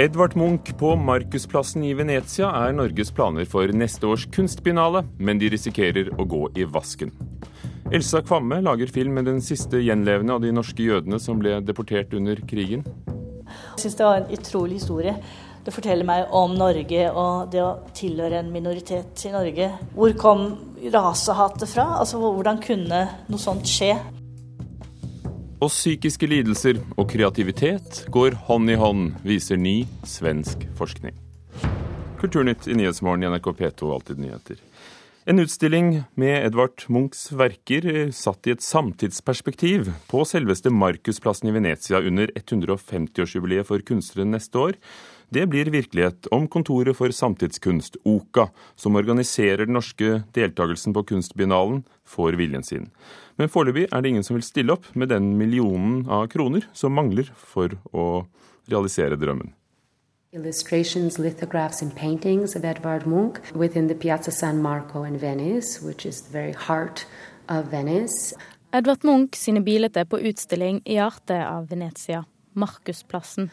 Edvard Munch på Markusplassen i Venezia er Norges planer for neste års kunstbiennale, men de risikerer å gå i vasken. Elsa Kvamme lager film med den siste gjenlevende av de norske jødene som ble deportert under krigen. Jeg syns det var en utrolig historie. Det forteller meg om Norge og det å tilhøre en minoritet i Norge. Hvor kom rasehatet fra? Altså, Hvordan kunne noe sånt skje? Og psykiske lidelser og kreativitet går hånd i hånd, viser ny svensk forskning. Kulturnytt i Nyhetsmorgen i NRK P2 Alltid nyheter. En utstilling med Edvard Munchs verker satt i et samtidsperspektiv på selveste Markusplassen i Venezia under 150-årsjubileet for kunstneren neste år. Det blir virkelighet om Kontoret for samtidskunst, OKA, som organiserer den norske deltakelsen på Kunstbiennalen, får viljen sin. Men foreløpig er det ingen som vil stille opp med den millionen av kroner som mangler for å realisere drømmen. Illustrations, lithographs, and paintings of Edvard Munch within the Piazza San Marco in Venice, which is the very heart of Venice. Edvard Munch sine bilder på utstilling i hjertet av Venezia, Markusplassen.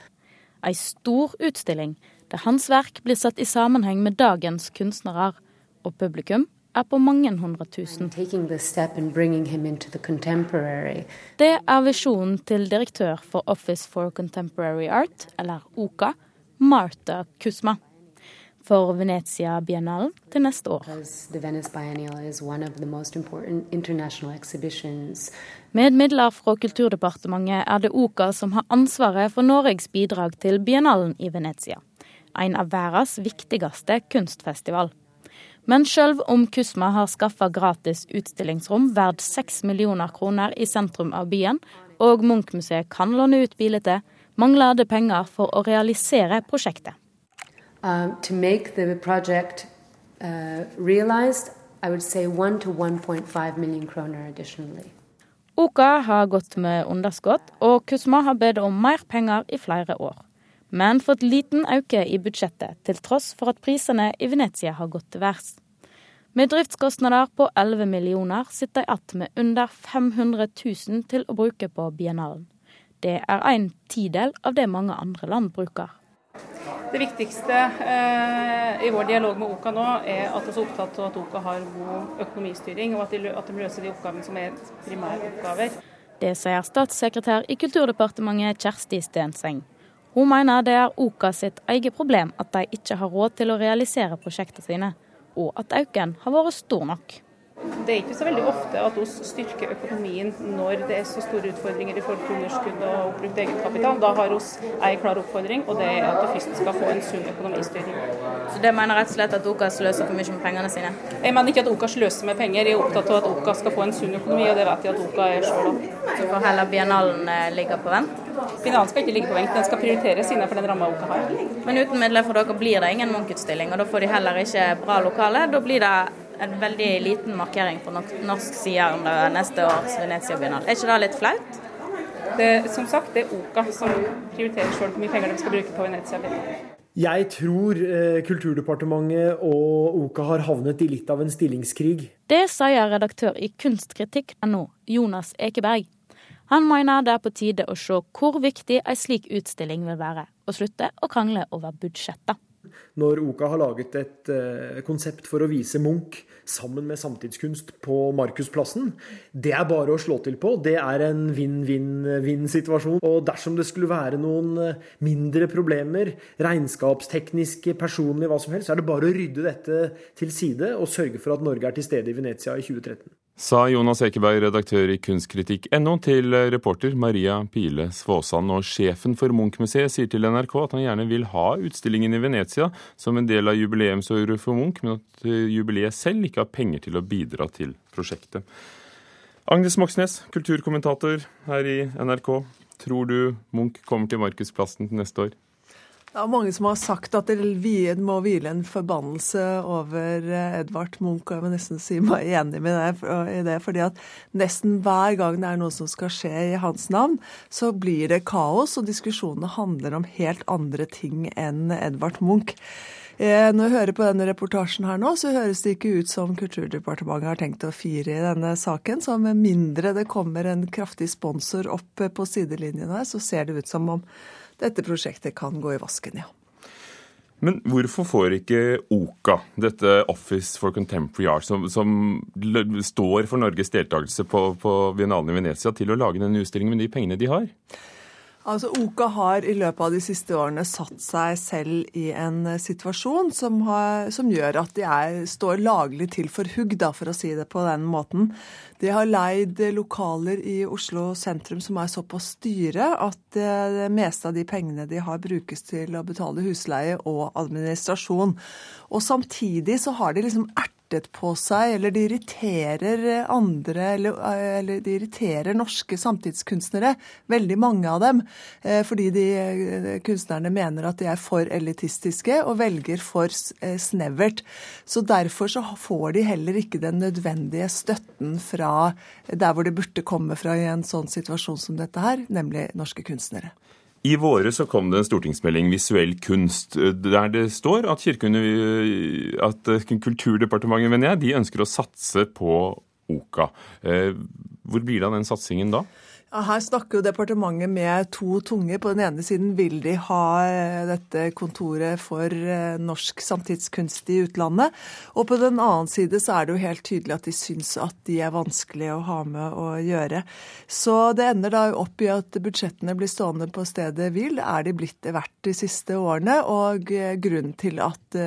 Ei stor utstilling der hans verk blir satt i sammenheng med dagens kunstnere, og publikum er på mange hundre tusen. Det er visjonen til direktør for Office for Contemporary Art, eller OKA, Martha Kusma. For Venezia-biennalen til neste år. Med midler fra Kulturdepartementet er det OKA som har ansvaret for Norges bidrag til biennalen i Venezia. En av verdens viktigste kunstfestival. Men sjøl om Kusma har skaffa gratis utstillingsrom verdt seks millioner kroner i sentrum av byen, og Munch-museet kan låne ut bilder, mangler det penger for å realisere prosjektet. Uh, to make the project uh, realized, I would say 1 to 1.5 million kroner additionally. Oka har gått med underskudd, og Kusma har bedt om mer penger i flere år men fått liten økning i budsjettet, til tross for at prisene i Venezia har gått til værs. Med driftskostnader på 11 millioner sitter de igjen med under 500 000 til å bruke på biennalen. Det er en tidel av det mange andre land bruker. Det viktigste eh, i vår dialog med OKA nå er at vi er opptatt av at OKA har god økonomistyring, og at de, at de løser de oppgavene som er primæroppgaver. Det sier statssekretær i Kulturdepartementet Kjersti Stenseng. Hun mener det er OKA sitt eget problem at de ikke har råd til å realisere prosjektene sine, og at økningen har vært stor nok. Det er ikke så veldig ofte at vi styrker økonomien når det er så store utfordringer i forhold til underskudd og oppbrukt egenkapital. Da har vi en klar oppfordring, og det er at vi først skal få en sunn økonomistyring. Så det mener rett og slett at OKA sløser for mye med pengene sine? Jeg mener ikke at OKA sløser med penger, jeg er opptatt av at OKA skal få en sunn økonomi, og det vet jeg at OKA er sjøl òg. Så får heller biennalen eh, ligge på vent? Biennalen skal ikke ligge på vent, den skal prioriteres innenfor den ramma OKA har. Men uten midler for dere blir det ingen Munch-utstilling, og da får de heller ikke bra lokale. Da blir det en veldig liten markering på norsk side under neste års Venezia-biennale. Er ikke det litt flaut? Det, som sagt, det er OKA som prioriterer hvor mye penger de skal bruke på Venezia-biennale. Jeg tror eh, Kulturdepartementet og OKA har havnet i litt av en stillingskrig. Det sier redaktør i kunstkritikk.no, Jonas Ekeberg. Han mener det er på tide å se hvor viktig en slik utstilling vil være, og slutte å krangle over budsjettet når Oka har laget et eh, konsept for å vise Munch sammen med samtidskunst på Markusplassen. Det er bare å slå til på. Det er en vinn-vinn-vinn-situasjon. Og dersom det skulle være noen eh, mindre problemer, regnskapstekniske, personlige, hva som helst, så er det bare å rydde dette til side og sørge for at Norge er til stede i Venezia i 2013. Sa Jonas Ekeberg, redaktør i Kunstkritikk.no, til reporter Maria Pile Svåsand. Og sjefen for Munch-museet sier til NRK at han gjerne vil ha utstillingen i Venezia som en del av jubileumsåret for Munch, men at jubileet selv ikke har penger til å bidra til prosjektet. Agnes Moxnes, kulturkommentator her i NRK. Tror du Munch kommer til Markusplassen til neste år? Det er mange som har sagt at det må hvile en forbannelse over eh, Edvard Munch, og jeg må nesten si meg enig med deg i det. fordi at nesten hver gang det er noe som skal skje i hans navn, så blir det kaos, og diskusjonene handler om helt andre ting enn Edvard Munch. Eh, når jeg hører på denne reportasjen her nå, så høres det ikke ut som Kulturdepartementet har tenkt å fire i denne saken. Så med mindre det kommer en kraftig sponsor opp på sidelinjen her, så ser det ut som om dette prosjektet kan gå i vasken, ja. Men hvorfor får ikke OCA, dette Office for Contemporary Art, som, som står for Norges deltakelse på, på Biennalen i Venezia, til å lage denne utstillingen med de pengene de har? Altså, Oka har i løpet av de siste årene satt seg selv i en eh, situasjon som, har, som gjør at de er, står laglig til for hugg, da, for å si det på den måten. De har leid lokaler i Oslo sentrum som er såpass dyre at det meste av de pengene de har, brukes til å betale husleie og administrasjon. Og samtidig så har de liksom ert hjertet på seg, eller de irriterer andre, eller, eller, de irriterer norske samtidskunstnere, veldig mange av dem, eh, fordi de eh, kunstnerne mener at de er for elitistiske og velger for eh, snevert. Så derfor så får de heller ikke den nødvendige støtten fra der hvor det burde komme fra i en sånn situasjon som dette her, nemlig norske kunstnere. I våre så kom det en stortingsmelding, Visuell kunst, der det står at, at Kulturdepartementet mener jeg, de ønsker å satse på OKA. Eh, hvor blir det av den satsingen da? Her snakker jo departementet med to tunger. På den ene siden vil de ha eh, dette kontoret for eh, norsk samtidskunst i utlandet. Og på den annen side så er det jo helt tydelig at de syns at de er vanskelig å ha med å gjøre. Så det ender da opp i at budsjettene blir stående på stedet hvil. Er de blitt verdt de siste årene? Og eh, grunnen til at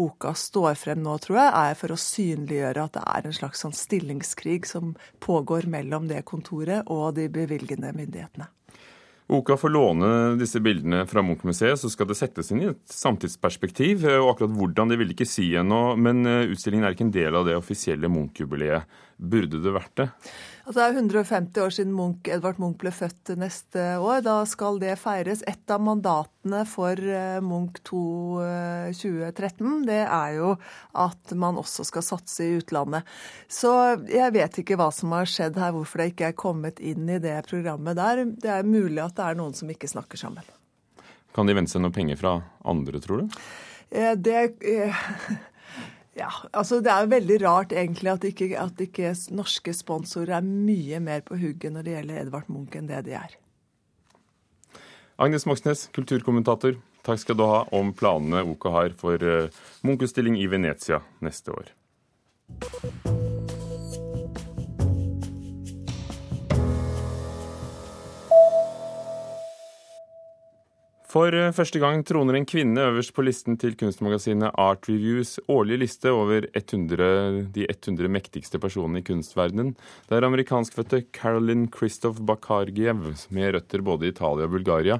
OKA står frem nå, tror jeg, er for å synliggjøre at det er en slags sånn stillingskrig som pågår mellom det kontoret og de bevilgende myndighetene. Oka får låne disse bildene fra Munch-museet, så skal det settes inn i et samtidsperspektiv. og Akkurat hvordan det vil ikke si ennå, men eh, utstillingen er ikke en del av det offisielle Munch-jubileet. Burde det vært det? Altså, det er 150 år siden Munch, Edvard Munch ble født neste år. Da skal det feires. Et av mandatene for eh, Munch 2 2013 eh, det er jo at man også skal satse i utlandet. Så jeg vet ikke hva som har skjedd her, hvorfor det ikke er kommet inn i det programmet der. Det er mulig at det er noen som ikke snakker sammen. Kan de vente seg noe penger fra andre, tror du? Eh, det... Ja, altså Det er veldig rart egentlig at ikke, at ikke norske sponsorer er mye mer på hugget når det gjelder Edvard Munch enn det de er. Agnes Moxnes, kulturkommentator, takk skal du ha om planene OK har for uh, Munch-utstilling i Venezia neste år. For eh, første gang troner en kvinne øverst på listen til kunstmagasinet Art Reviews årlige liste over 100, de 100 mektigste personene i kunstverdenen. Det er amerikanskfødte Carolyn Christoph Bakargiev, med røtter både i Italia og Bulgaria,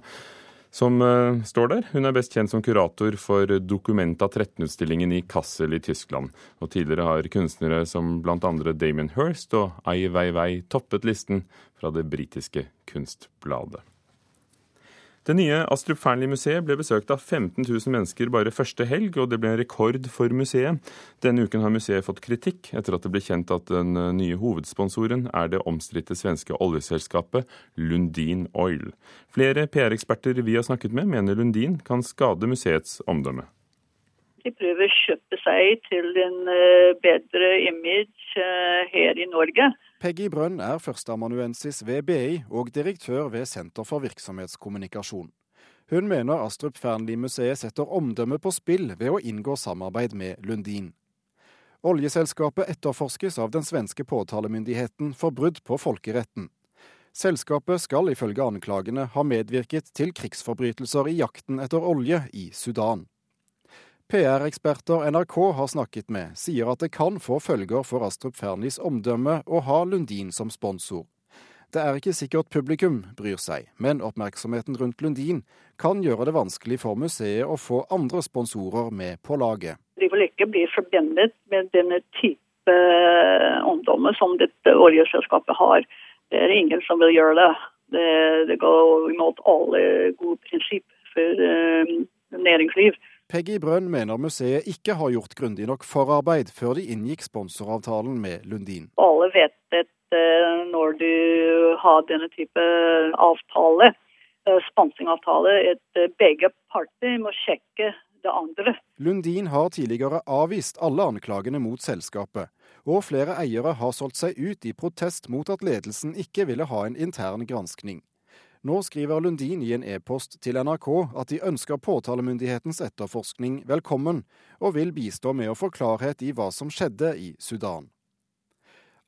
som uh, står der. Hun er best kjent som kurator for Documenta 13-utstillingen i Kassel i Tyskland. Og tidligere har kunstnere som bl.a. Damien Hirst og Ai Weiwei toppet listen fra det britiske kunstbladet. Det nye Astrup Fearnley-museet ble besøkt av 15 000 mennesker bare første helg, og det ble en rekord for museet. Denne uken har museet fått kritikk etter at det ble kjent at den nye hovedsponsoren er det omstridte svenske oljeselskapet Lundin Oil. Flere PR-eksperter vi har snakket med, mener Lundin kan skade museets omdømme. De prøver å kjøpe seg til en eh, bedre image eh, her i Norge. Peggy Brønn er førsteamanuensis ved BI og direktør ved Senter for virksomhetskommunikasjon. Hun mener Astrup Fearnley-museet setter omdømmet på spill ved å inngå samarbeid med Lundin. Oljeselskapet etterforskes av den svenske påtalemyndigheten for brudd på folkeretten. Selskapet skal ifølge anklagene ha medvirket til krigsforbrytelser i jakten etter olje i Sudan. PR-eksperter NRK har snakket med, sier at det kan få følger for Astrup Fearnleys omdømme å ha Lundin som sponsor. Det er ikke sikkert publikum bryr seg, men oppmerksomheten rundt Lundin kan gjøre det vanskelig for museet å få andre sponsorer med på laget. De vil ikke bli forbundet med denne type omdømme som dette oljeselskapet har. Det er ingen som vil gjøre det. Det, det går imot alle gode prinsipper for uh, næringsliv. Peggy Brønn mener museet ikke har gjort grundig nok forarbeid før de inngikk sponsoravtalen med Lundin. Alle vet at eh, når du har denne type avtale, eh, sponsingavtale, at eh, begge parter må sjekke det andre. Lundin har tidligere avvist alle anklagene mot selskapet, og flere eiere har solgt seg ut i protest mot at ledelsen ikke ville ha en intern granskning. Nå skriver Lundin i en e-post til NRK at de ønsker påtalemyndighetens etterforskning velkommen, og vil bistå med å få klarhet i hva som skjedde i Sudan.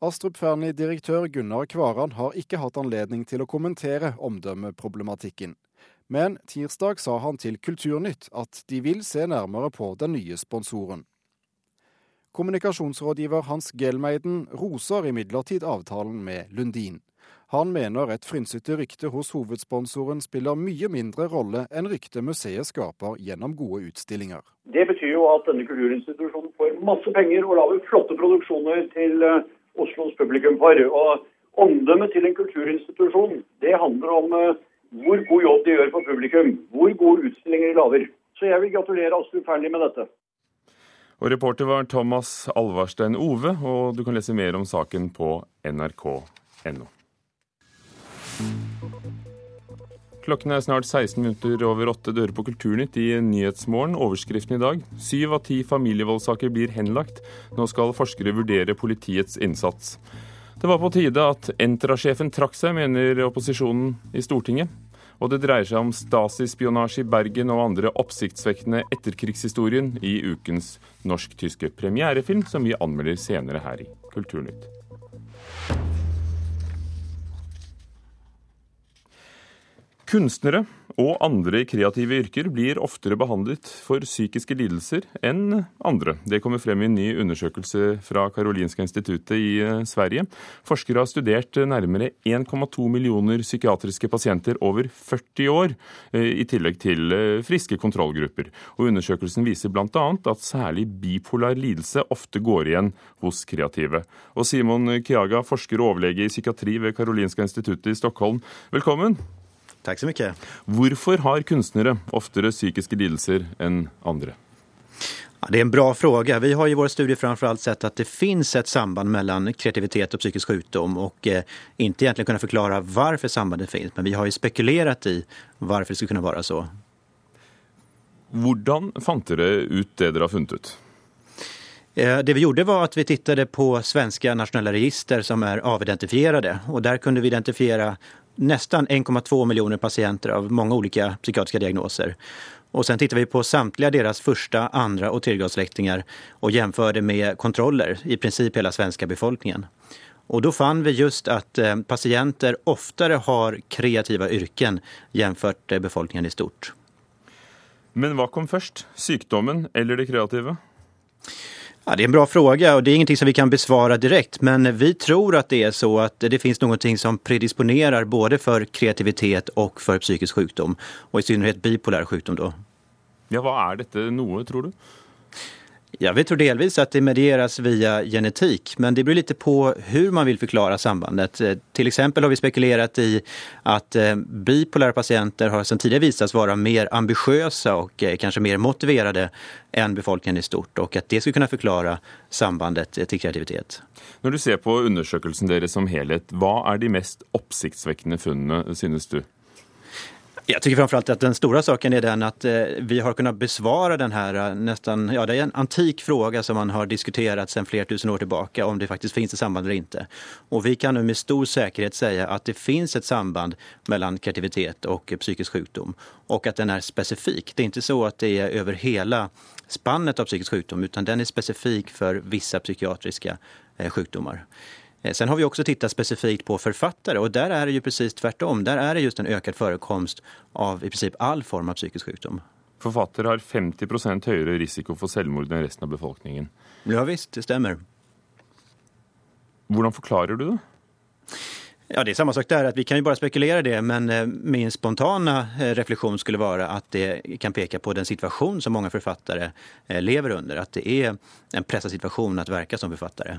Astrup Fearnley-direktør Gunnar Kvaran har ikke hatt anledning til å kommentere omdømmeproblematikken. Men tirsdag sa han til Kulturnytt at de vil se nærmere på den nye sponsoren. Kommunikasjonsrådgiver Hans Gelmeiden roser imidlertid avtalen med Lundin. Han mener et frynsete rykte hos hovedsponsoren spiller mye mindre rolle enn ryktet museet skaper gjennom gode utstillinger. Det betyr jo at denne kulturinstitusjonen får masse penger og lager flotte produksjoner til eh, Oslos publikum for. Og omdømmet til en kulturinstitusjon, det handler om eh, hvor god jobb de gjør for publikum. Hvor gode utstillinger de lager. Så jeg vil gratulere Astrup Fearnley med dette. Og reporter var Thomas Alvarstein Ove, og du kan lese mer om saken på nrk.no. Klokken er snart 16 minutter over åtte dører på Kulturnytt i Nyhetsmorgen. Overskriften i dag syv av ti familievoldssaker blir henlagt. Nå skal forskere vurdere politiets innsats. Det var på tide at Entra-sjefen trakk seg, mener opposisjonen i Stortinget. Og det dreier seg om Stasi-spionasje i Bergen og andre oppsiktsvekkende etterkrigshistorien i ukens norsk-tyske premierefilm, som vi anmelder senere her i Kulturnytt. Kunstnere og andre kreative yrker blir oftere behandlet for psykiske lidelser enn andre. Det kommer frem i en ny undersøkelse fra Karolinska instituttet i eh, Sverige. Forskere har studert nærmere 1,2 millioner psykiatriske pasienter over 40 år, eh, i tillegg til eh, friske kontrollgrupper. Og Undersøkelsen viser bl.a. at særlig bipolar lidelse ofte går igjen hos kreative. Og Simon Kiaga, forsker og overlege i psykiatri ved Karolinska instituttet i Stockholm, velkommen. Tack så mye. Hvorfor har kunstnere oftere psykiske lidelser enn andre? Ja, det er en bra fråga. Vi har i våra studier framförallt sett at det finns ett samband mellom kreativitet og psykisk sjukdom og eh, ikke egentlig kunna forklare varför sambandet finns. Men vi har ju spekulerat i varför det skulle kunna være så. Hvordan fant dere ut det dere har funnet ut? Eh, det vi gjorde var at vi tittade på svenska nasjonale register som er avidentifierade och där kunde vi identifiera nästan 1,2 miljoner patienter av många olika psykiatriska diagnoser. Och sen tittade vi på samtliga deras första, andra och og och jämförde med kontroller, i princip hela svenska befolkningen. Och då fann vi just att pasienter patienter oftare har kreativa yrken jämfört med befolkningen i stort. Men hva kom først? Sykdommen eller det kreative? Ja, det är en bra fråga och det är ingenting som vi kan besvara direkt. Men vi tror att det är så att det finns någonting som predisponerar både för kreativitet och för psykisk sjukdom. Och i synnerhet bipolär sjukdom. Ja, hva er dette noe, tror du? Ja, vi tror delvis att det medieras via genetik, men det beror lite på hur man vill förklara sambandet. Eh, till exempel har vi spekulerat i att eh, bipolära patienter har sedan tidigare visats vara mer ambitiösa och kanskje kanske mer motiverade än befolkningen i stort och att det skulle kunna förklara sambandet till kreativitet. Når du ser på undersøkelsen deres som helhet, hva er de mest oppsiktsvekkende funnene, synes du? Jag tycker framförallt att den stora saken är den att eh, vi har kunnat besvara den här eh, nästan, ja det är en antik fråga som man har diskuterat sedan flera tusen år tillbaka om det faktiskt finns ett samband eller inte. Och vi kan nu med stor säkerhet säga att det finns ett samband mellan kreativitet och psykisk sjukdom och att den är specifik. Det är inte så att det är över hela spannet av psykisk sjukdom utan den är specifik för vissa psykiatriska eh, sjukdomar. Eh, sen har vi också tittat specifikt på författare och där är det ju precis tvärtom. Där är det just en ökad förekomst av i princip all form av psykisk sjukdom. Forfattere har 50% høyere risiko for selvmord enn resten av befolkningen. Ja visst, det stemmer. Hvordan forklarer du det? Ja, det er samme sak der. att vi kan jo bare spekulere det, men eh, min spontane refleksjon skulle være at det kan peke på den situasjonen som mange forfattere lever under. At det er en presset situasjon å virke som författare.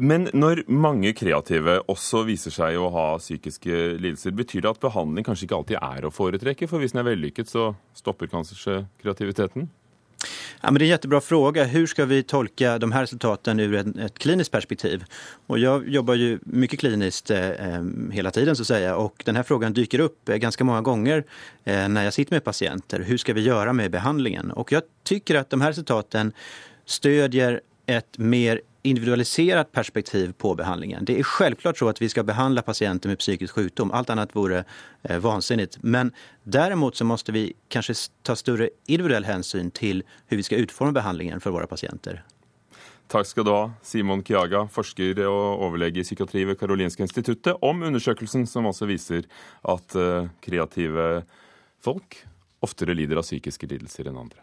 Men når mange kreative også viser seg å ha psykiske lidelser, betyr det at behandling kanskje ikke alltid er å foretrekke? For hvis den er vellykket, så stopper kanskje kreativiteten? Ja, men det är en jättebra fråga. Hur ska vi tolka de här resultaten ur et ett kliniskt perspektiv? Och jag jobbar ju mycket kliniskt eh, hela tiden så att säga och den här frågan dyker upp eh, ganska många gånger eh, när jag sitter med patienter. Hur ska vi göra med behandlingen? Och jag tycker att de här resultaten stödjer ett mer individualiserat perspektiv på behandlingen. Det är självklart så att vi ska behandla patienter med psykisk sjukdom. Allt annat vore eh, vansinnigt. Men däremot så måste vi kanske ta större individuell hänsyn till hur vi ska utforma behandlingen för våra patienter. Takk skal du ha, Simon Kiaga, forsker og overlege i psykiatri ved Karolinska instituttet, om undersøkelsen som også viser at uh, kreative folk oftere lider av psykiske lidelser enn andre.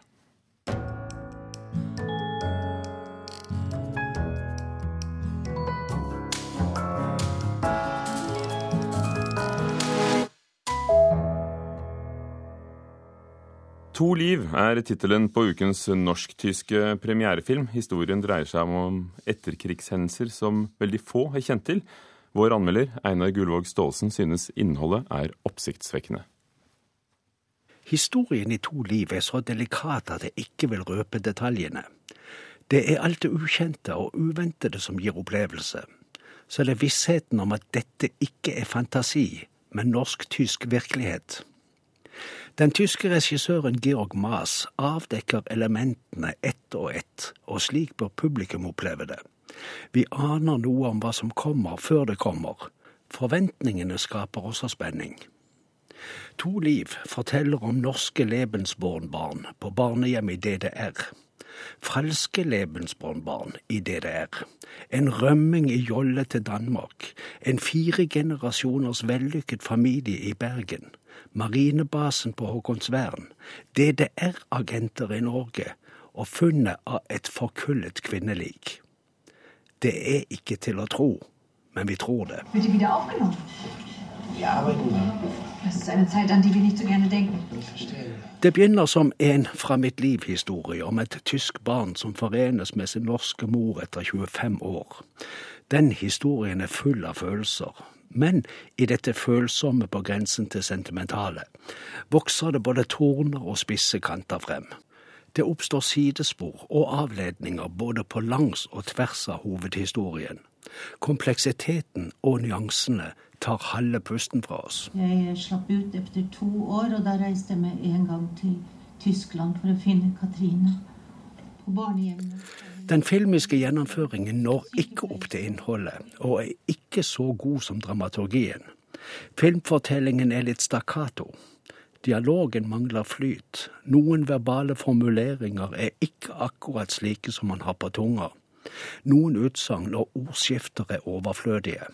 To liv er tittelen på ukens norsk-tyske premierefilm. Historien dreier seg om etterkrigshendelser som veldig få har kjent til. Vår anmelder Einar Gullvåg Staalesen synes innholdet er oppsiktsvekkende. Historien i To liv er så delikat at jeg ikke vil røpe detaljene. Det er alt det ukjente og uventede som gir opplevelse. Så det er vissheten om at dette ikke er fantasi, men norsk-tysk virkelighet. Den tyske regissøren Georg Maas avdekker elementene ett og ett, og slik bør publikum oppleve det. Vi aner noe om hva som kommer før det kommer. Forventningene skaper også spenning. To liv forteller om norske lebensbornbarn på barnehjem i DDR. Falske lebensbornbarn i DDR. En rømming i jolle til Danmark. En fire generasjoners vellykket familie i Bergen marinebasen på Håkonsvern, DDR-agenter i Norge og funnet av et forkullet kvinnelik. Det er ikke til å tro, men vi tror det. Det begynner som en fra mitt liv-historie om et tysk barn som forenes med sin norske mor etter 25 år. Den historien er full av følelser, men i dette følsomme på grensen til sentimentale vokser det både torner og spisse kanter frem. Det oppstår sidespor og avledninger både på langs og tvers av hovedhistorien. Kompleksiteten og nyansene tar halve pusten fra oss. Jeg slapp ut etter to år, og da reiste jeg med en gang til Tyskland for å finne Katrine på barnehjemmet. Den filmiske gjennomføringen når ikke opp til innholdet, og er ikke så god som dramaturgien. Filmfortellingen er litt stakkato. Dialogen mangler flyt. Noen verbale formuleringer er ikke akkurat slike som man har på tunga. Noen utsagn og ordskifter er overflødige.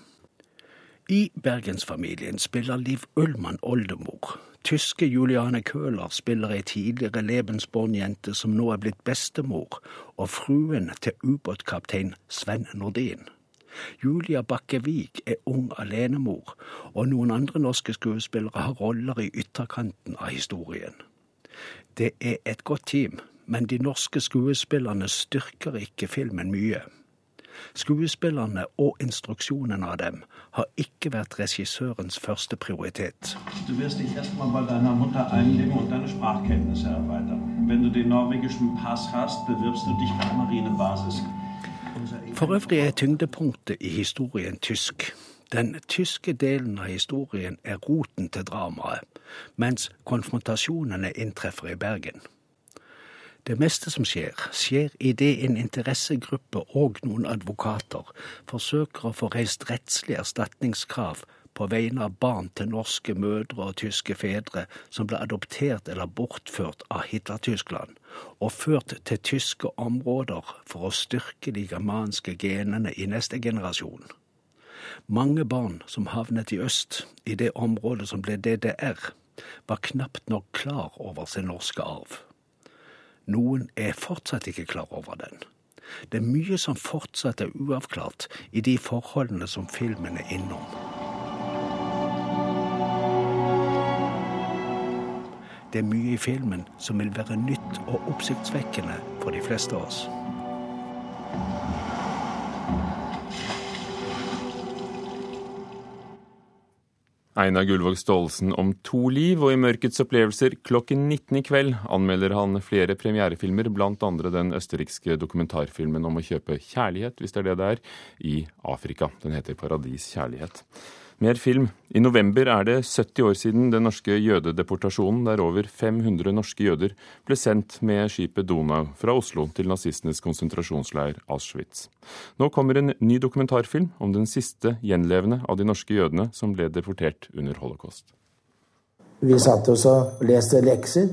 I Bergensfamilien spiller Liv Ullmann oldemor. Tyske Juliane Køhler spiller ei tidligere Lebensborn-jente som nå er blitt bestemor, og fruen til ubåtkaptein Sven Nordin. Julia Bakkevik er ung alenemor, og noen andre norske skuespillere har roller i ytterkanten av historien. Det er et godt team, men de norske skuespillerne styrker ikke filmen mye. Skuespillerne og instruksjonen av dem har ikke vært regissørens første prioritet. Du wirst dich erstmal bei deiner Mutter einleben und deine Sprachkenntnisse erweitern. Wenn du den norwegischen Pass hast, bewirbst du dich bei Marinebasis. For øvrig er tyngdepunktet i historien tysk. Den tyske delen av historien er roten til dramaet, mens konfrontasjonene inntreffer i Bergen. Det meste som skjer, skjer idet en interessegruppe og noen advokater forsøker å få reist rettslig erstatningskrav på vegne av barn til norske mødre og tyske fedre som ble adoptert eller bortført av Hitler-Tyskland, og ført til tyske områder for å styrke de germanske genene i neste generasjon. Mange barn som havnet i øst, i det området som ble DDR, var knapt nok klar over sin norske arv. Noen er fortsatt ikke klar over den. Det er mye som fortsatt er uavklart i de forholdene som filmen er innom. Det er mye i filmen som vil være nytt og oppsiktsvekkende for de fleste av oss. Einar Gullvåg Staalesen om to liv, og i Mørkets opplevelser klokken 19 i kveld anmelder han flere premierefilmer, andre den østerrikske dokumentarfilmen om å kjøpe kjærlighet, hvis det er det det er, i Afrika. Den heter Paradis kjærlighet. Mer film. I november er det 70 år siden den norske jødedeportasjonen, der over 500 norske jøder ble sendt med skipet Donau fra Oslo til nazistenes konsentrasjonsleir Auschwitz. Nå kommer en ny dokumentarfilm om den siste gjenlevende av de norske jødene som ble deportert under holocaust. Vi satt oss og leste lekser.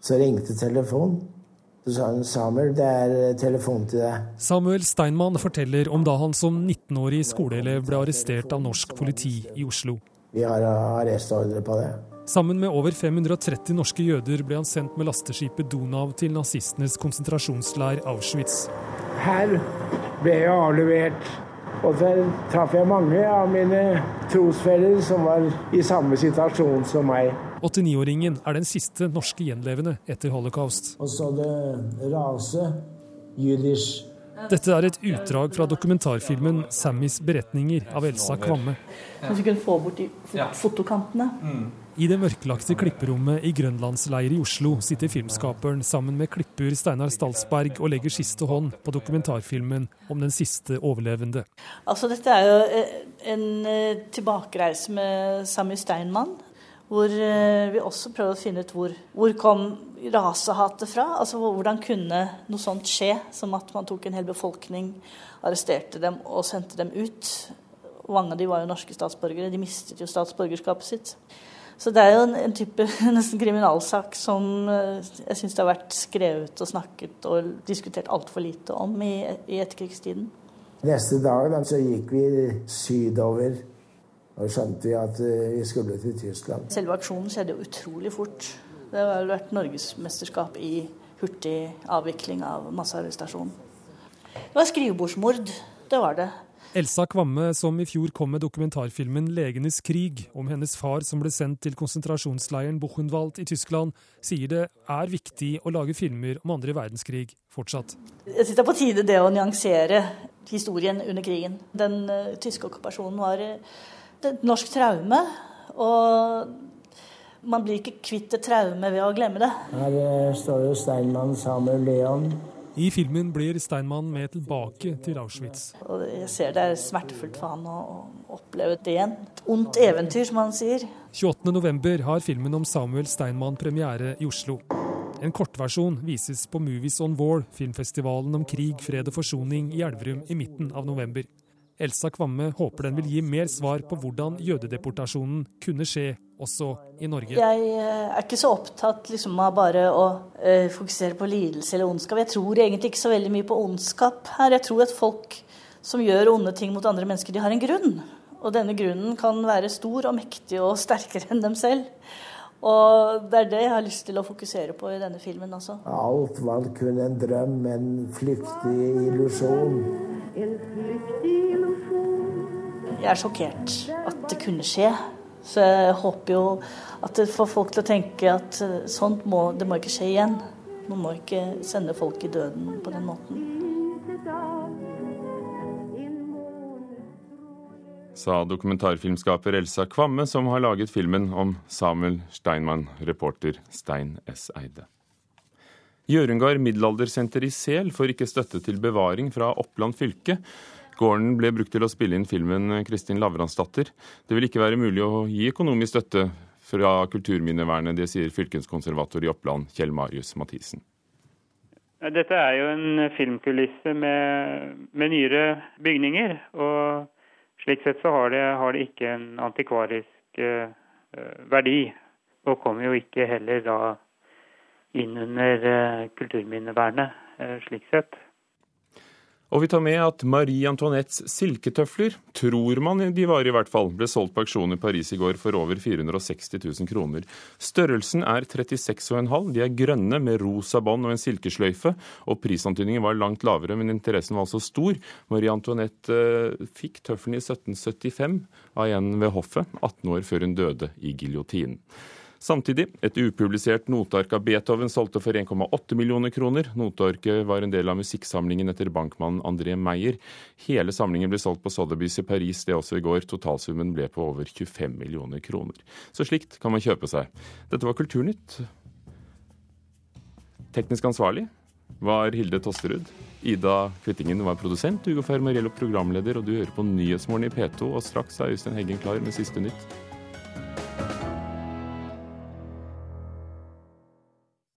Så ringte telefonen. Så sa han Samuel, det er eh, telefon til deg. Samuel Steinmann forteller om da han som 19-årig skoleelev ble arrestert av norsk politi i Oslo. Vi har arrestordre på det. Sammen med over 530 norske jøder ble han sendt med lasteskipet Donau til nazistenes konsentrasjonsleir Auschwitz. Her ble jeg avlevert, og så traff jeg mange av mine trosfeller som var i samme situasjon som meg. 89-åringen er den siste norske gjenlevende etter holocaust. Og så det rase, jødisk. Dette er et utdrag fra dokumentarfilmen 'Sammys beretninger' av Elsa Kvamme. Hvis vi kunne få bort de fotokantene. I det mørklagte klipperommet i Grønlandsleir i Oslo sitter filmskaperen sammen med klipper Steinar Stalsberg og legger siste hånd på dokumentarfilmen om den siste overlevende. Altså, dette er jo eh, en eh, tilbakereise med Sammy Steinmann. Hvor eh, vi også prøver å finne ut hvor, hvor kom rasehatet fra. Altså Hvordan kunne noe sånt skje, som at man tok en hel befolkning, arresterte dem og sendte dem ut. Mange av de var jo norske statsborgere. De mistet jo statsborgerskapet sitt. Så det er jo en, en type nesten kriminalsak som eh, jeg syns det har vært skrevet og snakket og diskutert altfor lite om i, i etterkrigstiden. Neste dag da, så gikk vi sydover og skjønte vi at eh, vi skulle til Tyskland. Selve aksjonen skjedde jo utrolig fort. Det har vel vært norgesmesterskap i hurtig avvikling av massearrestasjonen. Det var skrivebordsmord. Det var det. Elsa Kvamme, som i fjor kom med dokumentarfilmen 'Legenes krig', om hennes far som ble sendt til konsentrasjonsleiren Buchenwald i Tyskland, sier det er viktig å lage filmer om andre verdenskrig fortsatt. Jeg synes det er på tide det å nyansere historien under krigen. Den uh, tyske okkupasjonen var uh, et norsk traume. Og man blir ikke kvitt et traume ved å glemme det. Her eh, står jo Steinmann sammen med Leon. I filmen blir Steinmann med tilbake til Auschwitz. Og jeg ser Det er smertefullt for han å, oppleve det igjen. Et ondt eventyr, som han sier. 28.11 har filmen om Samuel Steinmann premiere i Oslo. En kortversjon vises på Movies on War, filmfestivalen om krig, fred og forsoning i Elverum i midten av november. Elsa Kvamme håper den vil gi mer svar på hvordan jødedeportasjonen kunne skje også i Norge. Jeg eh, er ikke så opptatt liksom, av bare å uh, fokusere på lidelse eller ondskap. Jeg tror egentlig ikke så veldig mye på ondskap her. Jeg tror at folk som gjør onde ting mot andre mennesker, de har en grunn. Og denne grunnen kan være stor og mektig og sterkere enn dem selv. Og det er det jeg har lyst til å fokusere på i denne filmen også. Alt var kun en drøm, en flyktig illusjon. En flyktig jeg er sjokkert at det kunne skje. Så jeg håper jo at det får folk til å tenke at eh, sånt må, det må ikke skje igjen. Man må ikke sende folk i døden på den måten. Sa dokumentarfilmskaper Elsa Kvamme, som har laget filmen om Samuel Steinmann, reporter Stein S. Eide. Gjørungard middelaldersenter i Sel får ikke støtte til bevaring fra Oppland fylke. Gården ble brukt til å spille inn filmen 'Kristin Lavransdatter'. Det vil ikke være mulig å gi økonomisk støtte fra kulturminnevernet, det sier fylkeskonservator i Oppland, Kjell Marius Mathisen. Dette er jo en filmkulisse med, med nyere bygninger. Og slik sett så har det, har det ikke en antikvarisk uh, verdi. Og kommer jo ikke heller da inn under uh, kulturminnevernet, uh, slik sett. Og vi tar med at Marie Antoinettes silketøfler, tror man de var i hvert fall, ble solgt på auksjon i Paris i går for over 460 000 kroner. Størrelsen er 36,5, de er grønne med rosa bånd og en silkesløyfe, og prisantydningen var langt lavere, men interessen var altså stor. Marie Antoinette eh, fikk tøffelen i 1775 av en ved hoffet, 18 år før hun døde i giljotinen. Samtidig, et upublisert noteark av Beethoven solgte for 1,8 millioner kroner. Notearket var en del av musikksamlingen etter bankmannen André Meyer. Hele samlingen ble solgt på Sotheby's i Paris det også i går. Totalsummen ble på over 25 millioner kroner. Så slikt kan man kjøpe seg. Dette var Kulturnytt. Teknisk ansvarlig var Hilde Tosterud. Ida Kvittingen var produsent, Ugo Fermariello programleder, og du hører på Nyhetsmorgen i P2. Og straks er Øystein Heggen klar med siste nytt.